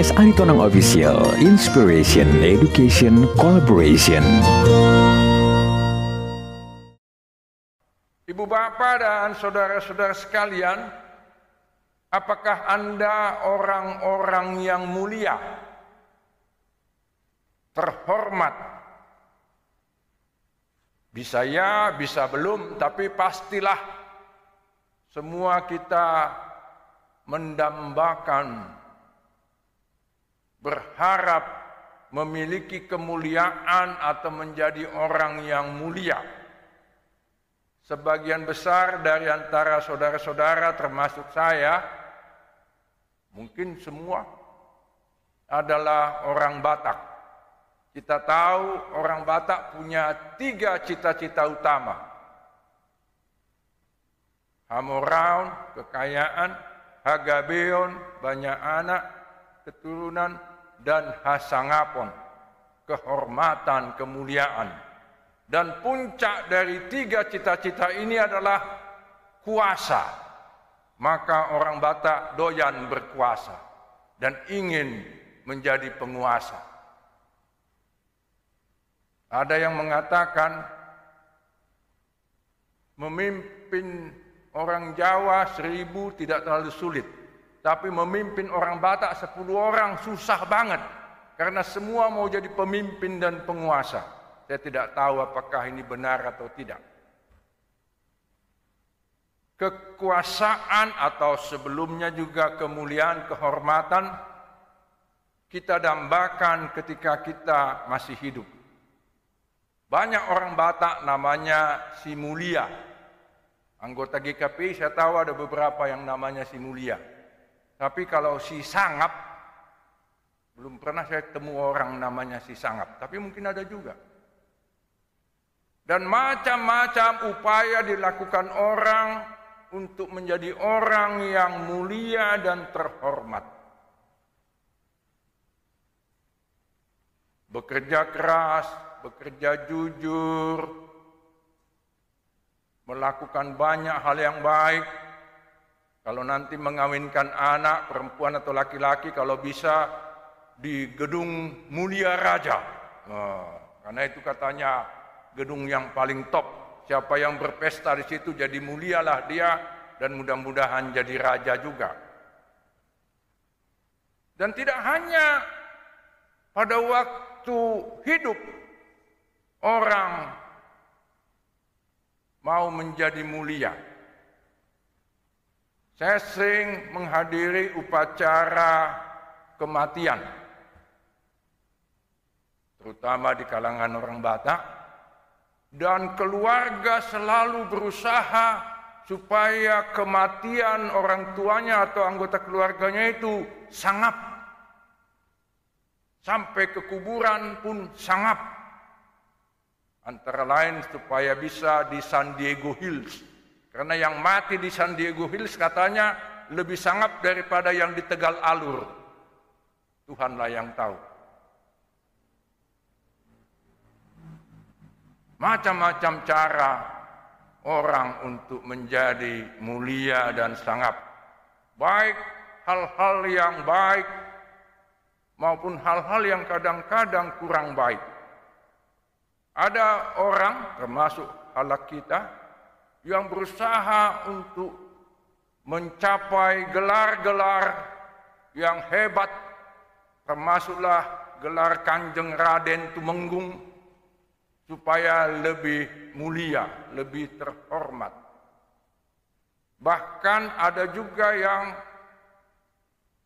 PNS Aritonang Official, Inspiration, Education, Collaboration. Ibu bapak dan saudara-saudara sekalian, apakah Anda orang-orang yang mulia, terhormat? Bisa ya, bisa belum, tapi pastilah semua kita mendambakan, berharap memiliki kemuliaan atau menjadi orang yang mulia. Sebagian besar dari antara saudara-saudara termasuk saya, mungkin semua adalah orang Batak. Kita tahu orang Batak punya tiga cita-cita utama. Hamoraun, kekayaan, Hagabeon, banyak anak, keturunan, dan Hasangapon, kehormatan, kemuliaan. Dan puncak dari tiga cita-cita ini adalah kuasa. Maka orang Batak doyan berkuasa dan ingin menjadi penguasa. Ada yang mengatakan memimpin orang Jawa seribu tidak terlalu sulit. Tapi memimpin orang Batak sepuluh orang susah banget. Karena semua mau jadi pemimpin dan penguasa. Saya tidak tahu apakah ini benar atau tidak. Kekuasaan atau sebelumnya juga kemuliaan, kehormatan kita dambakan ketika kita masih hidup. Banyak orang Batak namanya si mulia. Anggota GKP saya tahu ada beberapa yang namanya si mulia. Tapi kalau si sangap, belum pernah saya temu orang namanya si sangap. Tapi mungkin ada juga dan macam-macam upaya dilakukan orang untuk menjadi orang yang mulia dan terhormat. Bekerja keras, bekerja jujur, melakukan banyak hal yang baik. Kalau nanti mengawinkan anak, perempuan atau laki-laki, kalau bisa di gedung mulia raja. Nah, karena itu katanya gedung yang paling top. Siapa yang berpesta di situ jadi mulialah dia dan mudah-mudahan jadi raja juga. Dan tidak hanya pada waktu hidup orang mau menjadi mulia. Saya sering menghadiri upacara kematian, terutama di kalangan orang Batak dan keluarga selalu berusaha supaya kematian orang tuanya atau anggota keluarganya itu sangap. Sampai ke kuburan pun sangap. Antara lain supaya bisa di San Diego Hills. Karena yang mati di San Diego Hills katanya lebih sangap daripada yang di Tegal Alur. Tuhanlah yang tahu. macam-macam cara orang untuk menjadi mulia dan sangap. Baik hal-hal yang baik maupun hal-hal yang kadang-kadang kurang baik. Ada orang termasuk halak kita yang berusaha untuk mencapai gelar-gelar yang hebat termasuklah gelar Kanjeng Raden Tumenggung supaya lebih mulia, lebih terhormat. Bahkan ada juga yang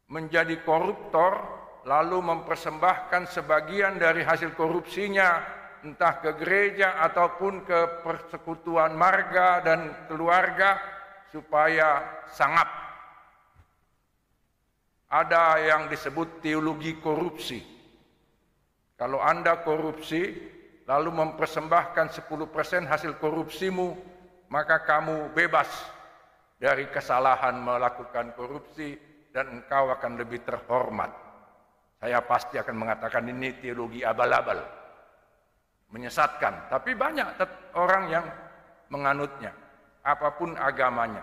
menjadi koruptor lalu mempersembahkan sebagian dari hasil korupsinya entah ke gereja ataupun ke persekutuan marga dan keluarga supaya sangap. Ada yang disebut teologi korupsi. Kalau Anda korupsi, lalu mempersembahkan 10% hasil korupsimu, maka kamu bebas dari kesalahan melakukan korupsi dan engkau akan lebih terhormat. Saya pasti akan mengatakan ini teologi abal-abal. Menyesatkan, tapi banyak orang yang menganutnya, apa pun agamanya.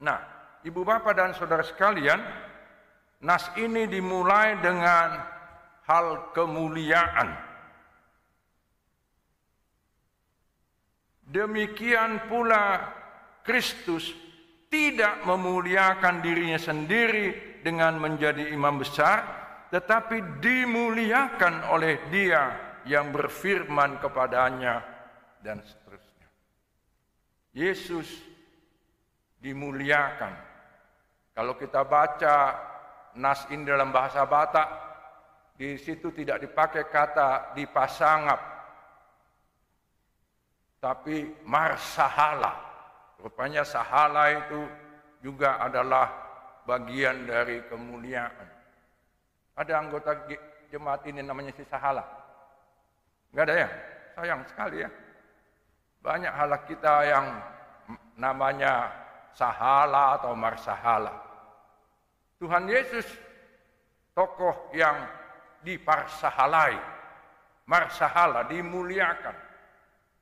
Nah, ibu bapak dan saudara sekalian, nas ini dimulai dengan hal kemuliaan. Demikian pula Kristus tidak memuliakan dirinya sendiri dengan menjadi imam besar, tetapi dimuliakan oleh Dia yang berfirman kepadanya dan seterusnya. Yesus dimuliakan. Kalau kita baca nas ini dalam bahasa Batak, di situ tidak dipakai kata dipasangap, tapi marsahala. Rupanya sahala itu juga adalah bagian dari kemuliaan. Ada anggota jemaat ini namanya si sahala. Enggak ada ya? Sayang sekali ya. Banyak halak kita yang namanya sahala atau marsahala. Tuhan Yesus tokoh yang diparsahalai, marsahala, dimuliakan.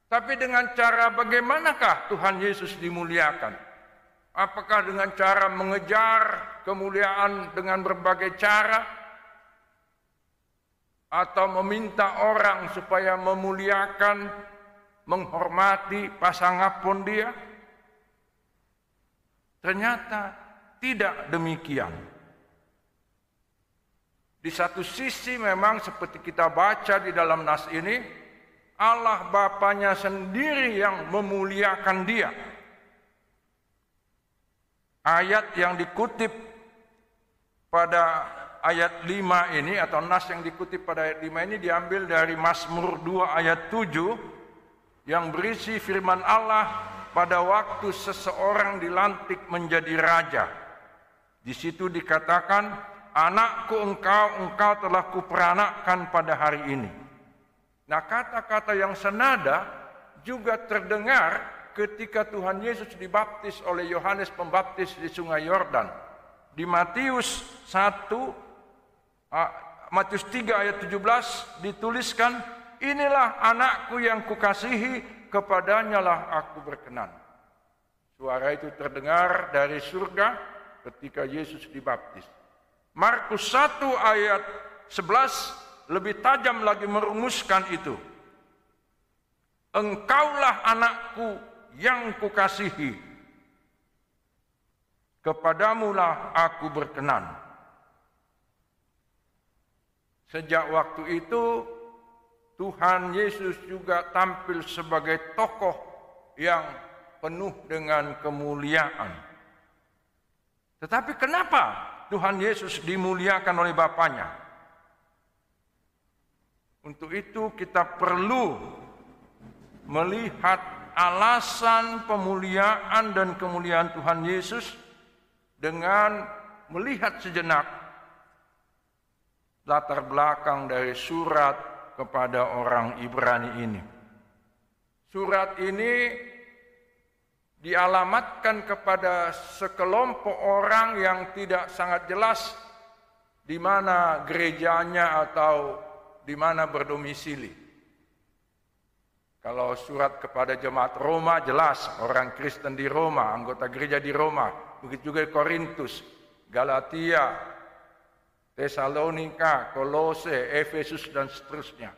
Tapi dengan cara bagaimanakah Tuhan Yesus dimuliakan? Apakah dengan cara mengejar kemuliaan dengan berbagai cara? Atau meminta orang supaya memuliakan, menghormati pasangapun dia? Ternyata tidak demikian. Di satu sisi memang seperti kita baca di dalam nas ini, Allah Bapaknya sendiri yang memuliakan dia. Ayat yang dikutip pada ayat 5 ini atau nas yang dikutip pada ayat 5 ini diambil dari Mazmur 2 ayat 7 yang berisi firman Allah pada waktu seseorang dilantik menjadi raja. Di situ dikatakan, anakku engkau, engkau telah kuperanakkan pada hari ini. Nah kata-kata yang senada juga terdengar ketika Tuhan Yesus dibaptis oleh Yohanes Pembaptis di sungai Yordan. Di Matius 1 Ah, Matius 3 ayat 17 dituliskan, inilah anakku yang kukasihi, kepadanya lah aku berkenan. Suara itu terdengar dari surga ketika Yesus dibaptis. Markus 1 ayat 11 lebih tajam lagi merumuskan itu. Engkaulah anakku yang kukasihi. Kepadamulah aku berkenan. Sejak waktu itu Tuhan Yesus juga tampil sebagai tokoh yang penuh dengan kemuliaan. Tetapi kenapa Tuhan Yesus dimuliakan oleh Bapaknya? Untuk itu kita perlu melihat alasan pemuliaan dan kemuliaan Tuhan Yesus dengan melihat sejenak latar belakang dari surat kepada orang Ibrani ini. Surat ini dialamatkan kepada sekelompok orang yang tidak sangat jelas di mana gerejanya atau di mana berdomisili. Kalau surat kepada jemaat Roma jelas orang Kristen di Roma, anggota gereja di Roma, begitu juga Korintus, Galatia, Tesalonika, Kolose, Efesus dan seterusnya.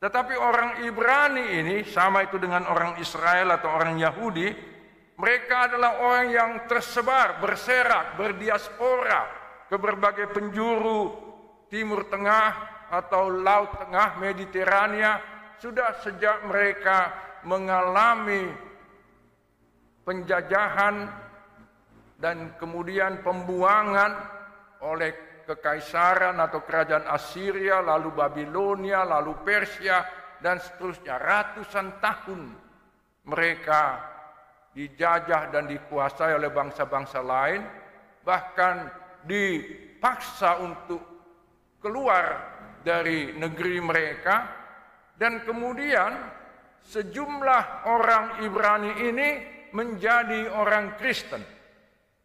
Tetapi orang Ibrani ini sama itu dengan orang Israel atau orang Yahudi, mereka adalah orang yang tersebar, berserak, berdiaspora ke berbagai penjuru Timur Tengah atau Laut Tengah, Mediterania, sudah sejak mereka mengalami penjajahan dan kemudian pembuangan oleh kekaisaran atau kerajaan Assyria, lalu Babilonia, lalu Persia, dan seterusnya. Ratusan tahun mereka dijajah dan dikuasai oleh bangsa-bangsa lain, bahkan dipaksa untuk keluar dari negeri mereka, dan kemudian sejumlah orang Ibrani ini menjadi orang Kristen.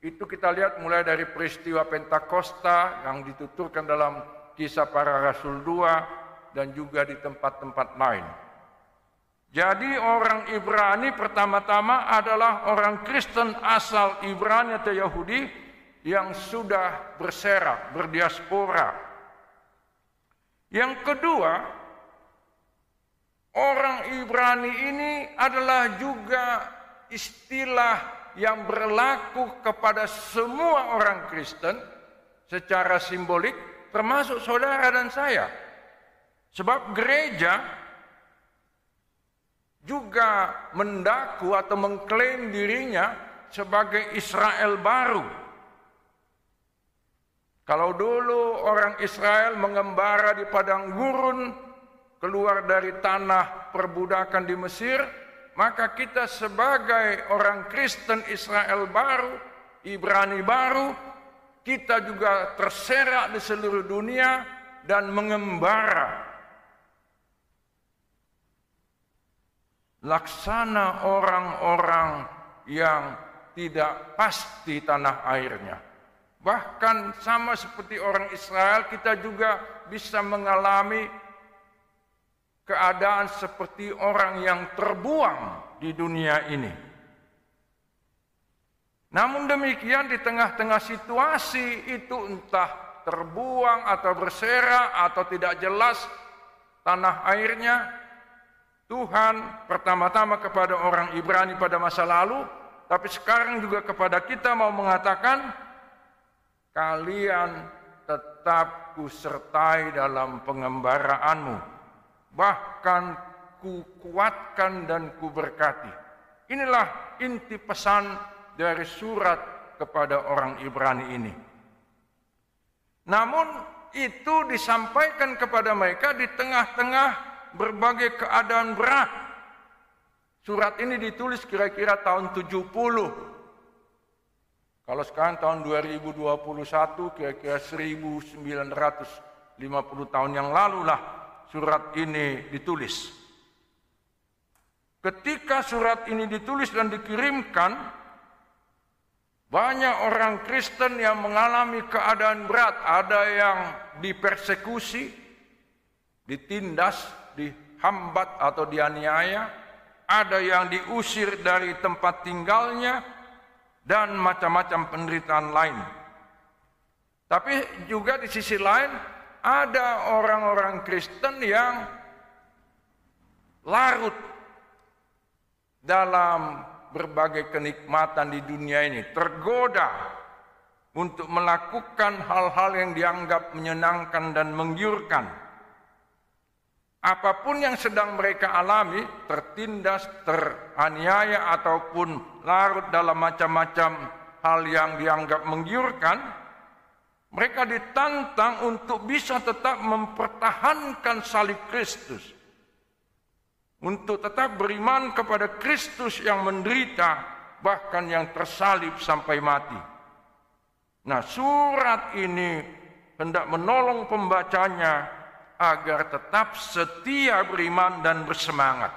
Itu kita lihat mulai dari peristiwa Pentakosta yang dituturkan dalam kisah para rasul 2 dan juga di tempat-tempat lain. Jadi orang Ibrani pertama-tama adalah orang Kristen asal Ibrani atau Yahudi yang sudah berserak, berdiaspora. Yang kedua, orang Ibrani ini adalah juga istilah yang berlaku kepada semua orang Kristen secara simbolik termasuk saudara dan saya. Sebab gereja juga mendaku atau mengklaim dirinya sebagai Israel baru. Kalau dulu orang Israel mengembara di padang gurun keluar dari tanah perbudakan di Mesir, maka kita sebagai orang Kristen Israel baru, Ibrani baru, kita juga terserak di seluruh dunia dan mengembara laksana orang-orang yang tidak pasti tanah airnya. Bahkan sama seperti orang Israel kita juga bisa mengalami keadaan seperti orang yang terbuang di dunia ini. Namun demikian di tengah-tengah situasi itu entah terbuang atau berserak atau tidak jelas tanah airnya, Tuhan pertama-tama kepada orang Ibrani pada masa lalu, tapi sekarang juga kepada kita mau mengatakan, kalian tetap kusertai dalam pengembaraanmu, bahkan kukuatkan dan kuberkati. Inilah inti pesan dari surat kepada orang Ibrani ini. Namun itu disampaikan kepada mereka di tengah-tengah berbagai keadaan berat. Surat ini ditulis kira-kira tahun 70. Kalau sekarang tahun 2021 kira-kira 1950 tahun yang lalu lah surat ini ditulis. Ketika surat ini ditulis dan dikirimkan, banyak orang Kristen yang mengalami keadaan berat, ada yang dipersekusi, ditindas, dihambat atau dianiaya, ada yang diusir dari tempat tinggalnya, dan macam-macam penderitaan lain. Tapi juga di sisi lain ada orang-orang Kristen yang larut dalam berbagai kenikmatan di dunia ini, tergoda untuk melakukan hal-hal yang dianggap menyenangkan dan menggiurkan. Apa pun yang sedang mereka alami, tertindas, teraniaya ataupun larut dalam macam-macam hal yang dianggap menggiurkan, mereka ditantang untuk bisa tetap mempertahankan salib Kristus. Untuk tetap beriman kepada Kristus yang menderita, bahkan yang tersalib sampai mati. Nah surat ini hendak menolong pembacanya agar tetap setia beriman dan bersemangat,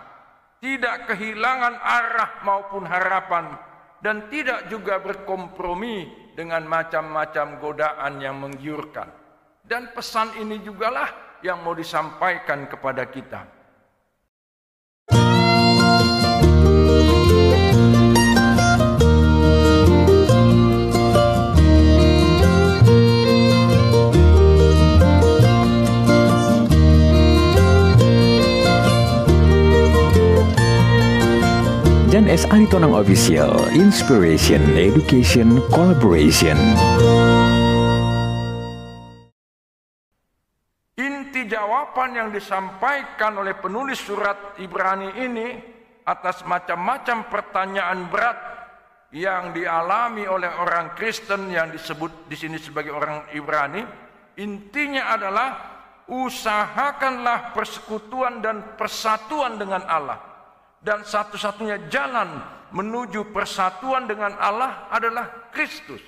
tidak kehilangan arah maupun harapan, dan tidak juga berkompromi dengan macam-macam godaan yang menggiurkan. Dan pesan ini jugalah yang mau disampaikan kepada kita. Dan S. Aritonang Official, Inspiration, Education, Collaboration. Inti jawaban yang disampaikan oleh penulis surat Ibrani ini atas macam-macam pertanyaan berat yang dialami oleh orang Kristen yang disebut di sini sebagai orang Ibrani, intinya adalah usahakanlah persekutuan dan persatuan dengan Allah dan satu-satunya jalan menuju persatuan dengan Allah adalah Kristus.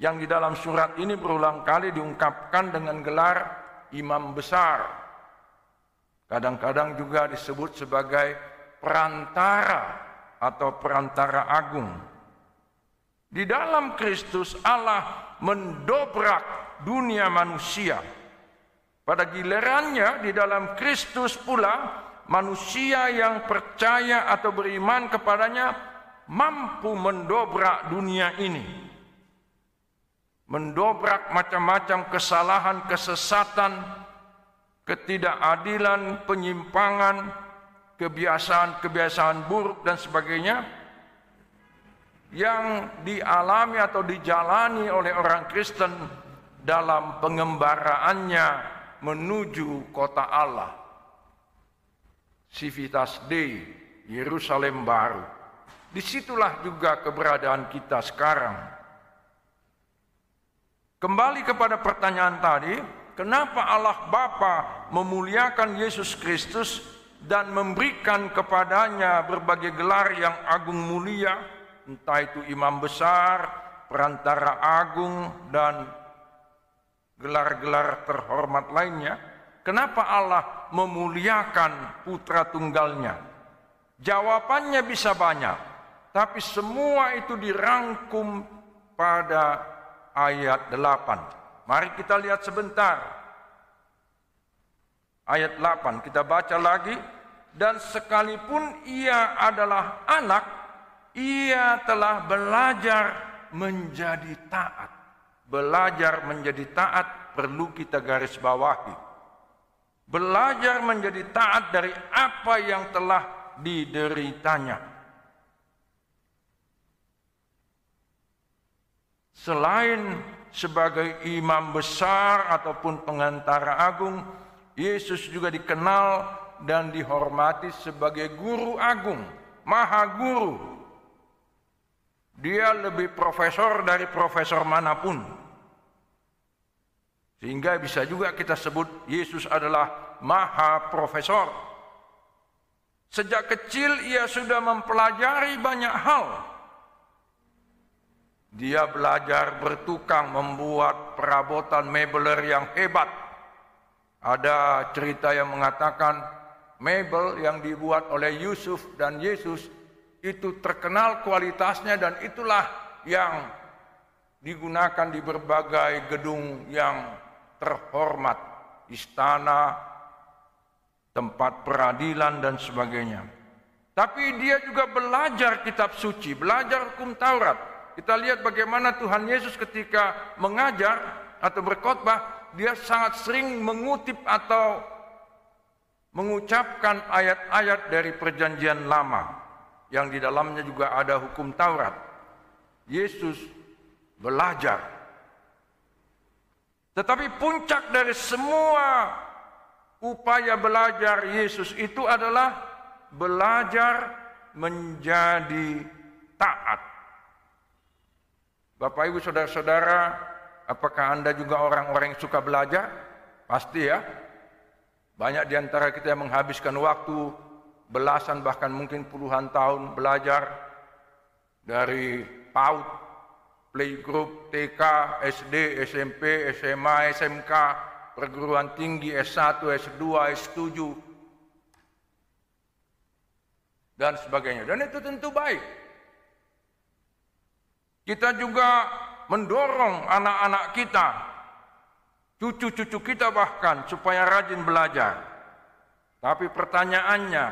Yang di dalam surat ini berulang kali diungkapkan dengan gelar imam besar. Kadang-kadang juga disebut sebagai perantara atau perantara agung. Di dalam Kristus Allah mendobrak dunia manusia. Pada gilirannya di dalam Kristus pula manusia yang percaya atau beriman kepadanya mampu mendobrak dunia ini. mendobrak macam-macam kesalahan, kesesatan, ketidakadilan, penyimpangan, kebiasaan-kebiasaan buruk dan sebagainya yang dialami atau dijalani oleh orang Kristen dalam pengembaraannya menuju kota Allah. Civitas Dei, Yerusalem baru. Di situlah juga keberadaan kita sekarang. Kembali kepada pertanyaan tadi, kenapa Allah Bapa memuliakan Yesus Kristus dan memberikan kepadanya berbagai gelar yang agung mulia, entah itu imam besar, perantara agung, dan gelar-gelar terhormat lainnya. Kenapa Allah memuliakan putra tunggalnya? Jawabannya bisa banyak, tapi semua itu dirangkum pada ayat 8. Mari kita lihat sebentar ayat 8 kita baca lagi dan sekalipun ia adalah anak ia telah belajar menjadi taat belajar menjadi taat perlu kita garis bawahi belajar menjadi taat dari apa yang telah dideritanya selain sebagai imam besar ataupun pengantara agung Yesus juga dikenal dan dihormati sebagai guru agung, maha guru. Dia lebih profesor dari profesor mana pun. Sehingga bisa juga kita sebut Yesus adalah maha profesor. Sejak kecil ia sudah mempelajari banyak hal. Dia belajar bertukang membuat perabotan mebeler yang hebat ada cerita yang mengatakan mebel yang dibuat oleh Yusuf dan Yesus itu terkenal kualitasnya dan itulah yang digunakan di berbagai gedung yang terhormat, istana, tempat peradilan dan sebagainya. Tapi dia juga belajar kitab suci, belajar hukum Taurat. Kita lihat bagaimana Tuhan Yesus ketika mengajar atau berkhotbah dia sangat sering mengutip atau mengucapkan ayat-ayat dari perjanjian lama yang di dalamnya juga ada hukum Taurat. Yesus belajar. Tetapi puncak dari semua upaya belajar Yesus itu adalah belajar menjadi taat. Bapak Ibu Saudara-saudara, Apakah Anda juga orang-orang yang suka belajar? Pasti ya. Banyak di antara kita yang menghabiskan waktu belasan bahkan mungkin puluhan tahun belajar dari PAUD, playgroup, TK, SD, SMP, SMA, SMK, perguruan tinggi S1, S2, S7, dan sebagainya. Dan itu tentu baik. Kita juga mendorong anak-anak kita, cucu-cucu kita bahkan supaya rajin belajar. Tapi pertanyaannya,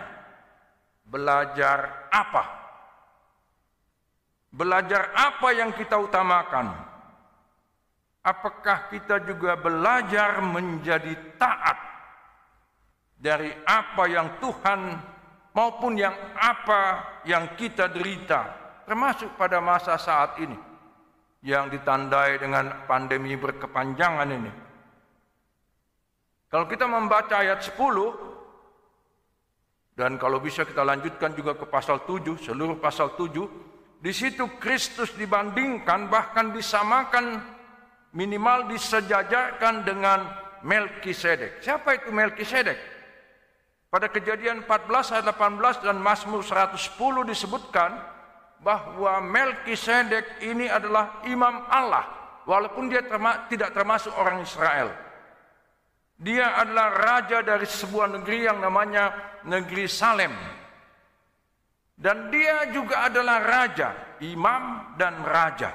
belajar apa? Belajar apa yang kita utamakan? Apakah kita juga belajar menjadi taat dari apa yang Tuhan maupun yang apa yang kita derita, termasuk pada masa saat ini? yang ditandai dengan pandemi berkepanjangan ini. Kalau kita membaca ayat 10 dan kalau bisa kita lanjutkan juga ke pasal 7, seluruh pasal 7, di situ Kristus dibandingkan bahkan disamakan minimal disejajarkan dengan Melkisedek. Siapa itu Melkisedek? Pada kejadian 14 ayat 18 dan Mazmur 110 disebutkan bahwa Melkisedek ini adalah imam Allah walaupun dia terma tidak termasuk orang Israel. Dia adalah raja dari sebuah negeri yang namanya negeri Salem. Dan dia juga adalah raja, imam dan raja.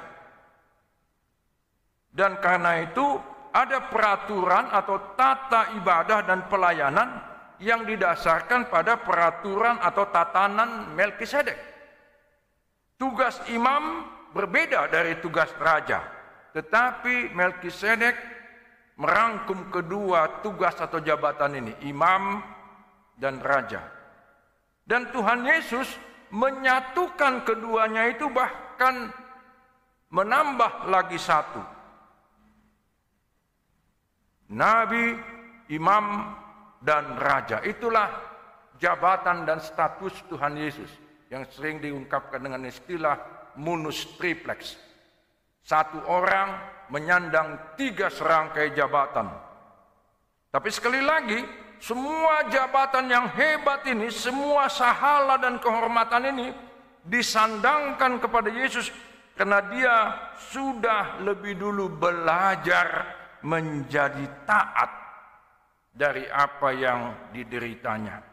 Dan karena itu ada peraturan atau tata ibadah dan pelayanan yang didasarkan pada peraturan atau tatanan Melkisedek. Tugas imam berbeda dari tugas raja. Tetapi Melkisedek merangkum kedua tugas atau jabatan ini, imam dan raja. Dan Tuhan Yesus menyatukan keduanya itu bahkan menambah lagi satu. Nabi, imam, dan raja. Itulah jabatan dan status Tuhan Yesus yang sering diungkapkan dengan istilah munus triplex. Satu orang menyandang tiga serangkai jabatan. Tapi sekali lagi, semua jabatan yang hebat ini, semua sahala dan kehormatan ini disandangkan kepada Yesus karena dia sudah lebih dulu belajar menjadi taat dari apa yang dideritanya.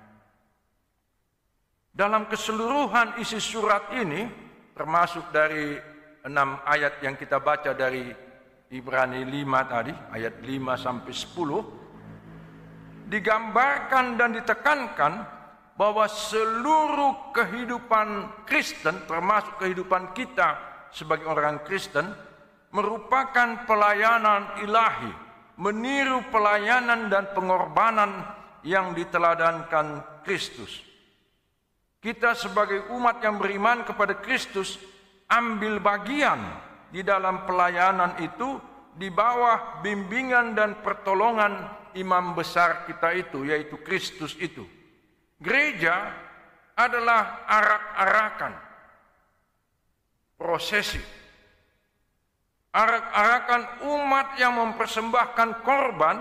Dalam keseluruhan isi surat ini, termasuk dari enam ayat yang kita baca dari Ibrani 5 tadi, ayat 5 sampai 10, digambarkan dan ditekankan bahwa seluruh kehidupan Kristen, termasuk kehidupan kita sebagai orang Kristen, merupakan pelayanan ilahi, meniru pelayanan dan pengorbanan yang diteladankan Kristus. Kita sebagai umat yang beriman kepada Kristus ambil bagian di dalam pelayanan itu di bawah bimbingan dan pertolongan imam besar kita itu yaitu Kristus itu. Gereja adalah arak-arakan prosesi arak-arakan umat yang mempersembahkan korban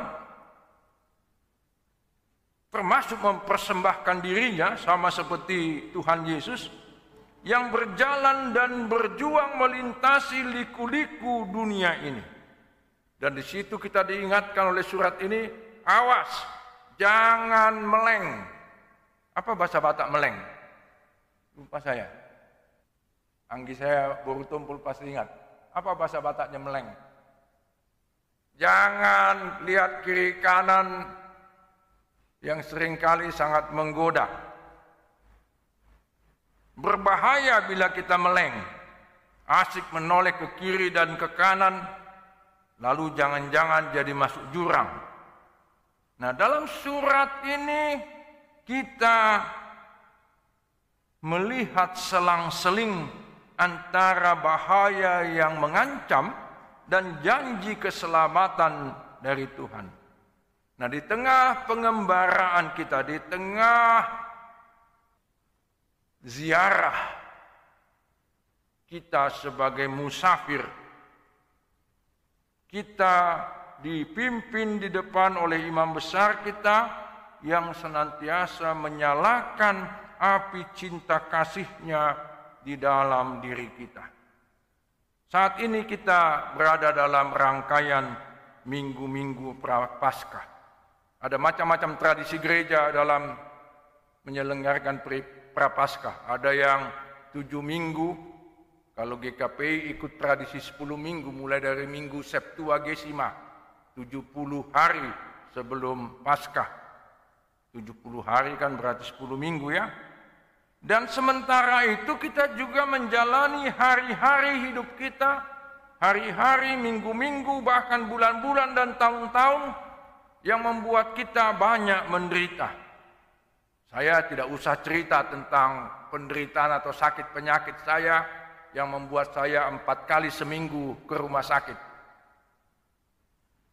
termasuk mempersembahkan dirinya sama seperti Tuhan Yesus yang berjalan dan berjuang melintasi liku-liku dunia ini. Dan di situ kita diingatkan oleh surat ini, awas, jangan meleng. Apa bahasa Batak meleng? Lupa saya. Anggi saya baru tumpul pasti ingat. Apa bahasa Bataknya meleng? Jangan lihat kiri kanan yang sering kali sangat menggoda. Berbahaya bila kita meleng, asik menoleh ke kiri dan ke kanan, lalu jangan-jangan jadi masuk jurang. Nah, dalam surat ini kita melihat selang-seling antara bahaya yang mengancam dan janji keselamatan dari Tuhan. Nah, di tengah pengembaraan kita, di tengah ziarah kita sebagai musafir. Kita dipimpin di depan oleh imam besar kita yang senantiasa menyalakan api cinta kasihnya di dalam diri kita. Saat ini kita berada dalam rangkaian minggu-minggu Prapaskah. Ada macam-macam tradisi gereja dalam menyelenggarakan prapaskah. Ada yang tujuh minggu, kalau GKPI ikut tradisi sepuluh minggu, mulai dari minggu Septuagesima, tujuh puluh hari sebelum Paskah. Tujuh puluh hari kan berarti sepuluh minggu ya. Dan sementara itu kita juga menjalani hari-hari hidup kita, hari-hari, minggu-minggu, bahkan bulan-bulan dan tahun-tahun yang membuat kita banyak menderita. Saya tidak usah cerita tentang penderitaan atau sakit penyakit saya yang membuat saya empat kali seminggu ke rumah sakit.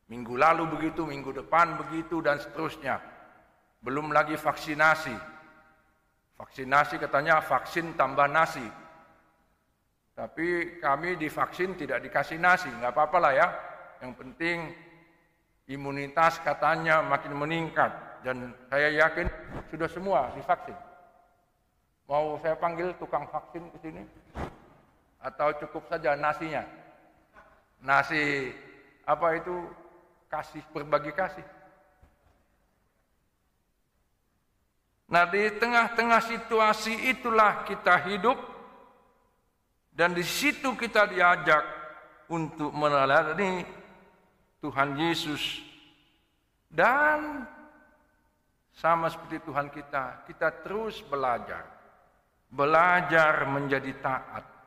Minggu lalu begitu, minggu depan begitu, dan seterusnya. Belum lagi vaksinasi. Vaksinasi katanya vaksin tambah nasi. Tapi kami divaksin tidak dikasih nasi, nggak apa-apa lah ya. Yang penting imunitas katanya makin meningkat dan saya yakin sudah semua divaksin. Mau saya panggil tukang vaksin ke sini? Atau cukup saja nasinya? Nasi apa itu kasih berbagi kasih. Nah di tengah-tengah situasi itulah kita hidup dan di situ kita diajak untuk meneladani Tuhan Yesus dan sama seperti Tuhan kita, kita terus belajar. Belajar menjadi taat.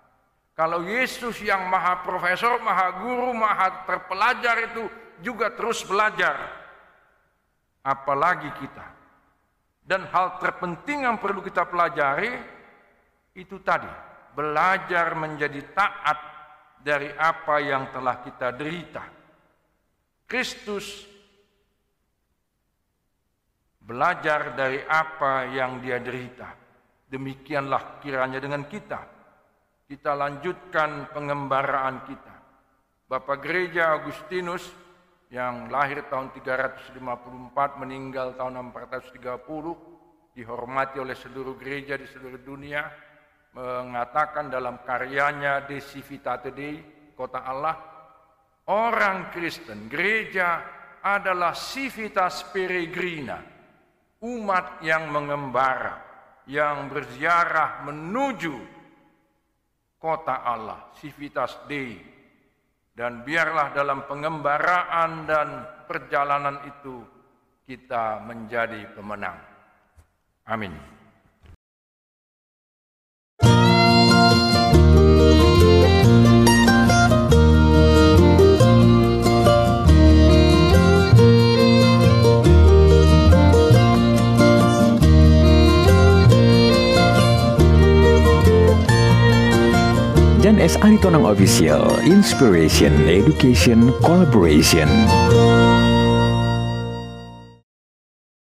Kalau Yesus yang maha profesor, maha guru, maha terpelajar itu juga terus belajar. Apalagi kita. Dan hal terpenting yang perlu kita pelajari itu tadi. Belajar menjadi taat dari apa yang telah kita derita. Kristus belajar dari apa yang dia derita. Demikianlah kiranya dengan kita kita lanjutkan pengembaraan kita. Bapak Gereja Agustinus yang lahir tahun 354 meninggal tahun 430 dihormati oleh seluruh gereja di seluruh dunia mengatakan dalam karyanya De Civitate Dei kota Allah orang Kristen gereja adalah civitas peregrina umat yang mengembara yang berziarah menuju kota Allah, Civitas Dei. Dan biarlah dalam pengembaraan dan perjalanan itu kita menjadi pemenang. Amin. S. Aritonang Official Inspiration Education Collaboration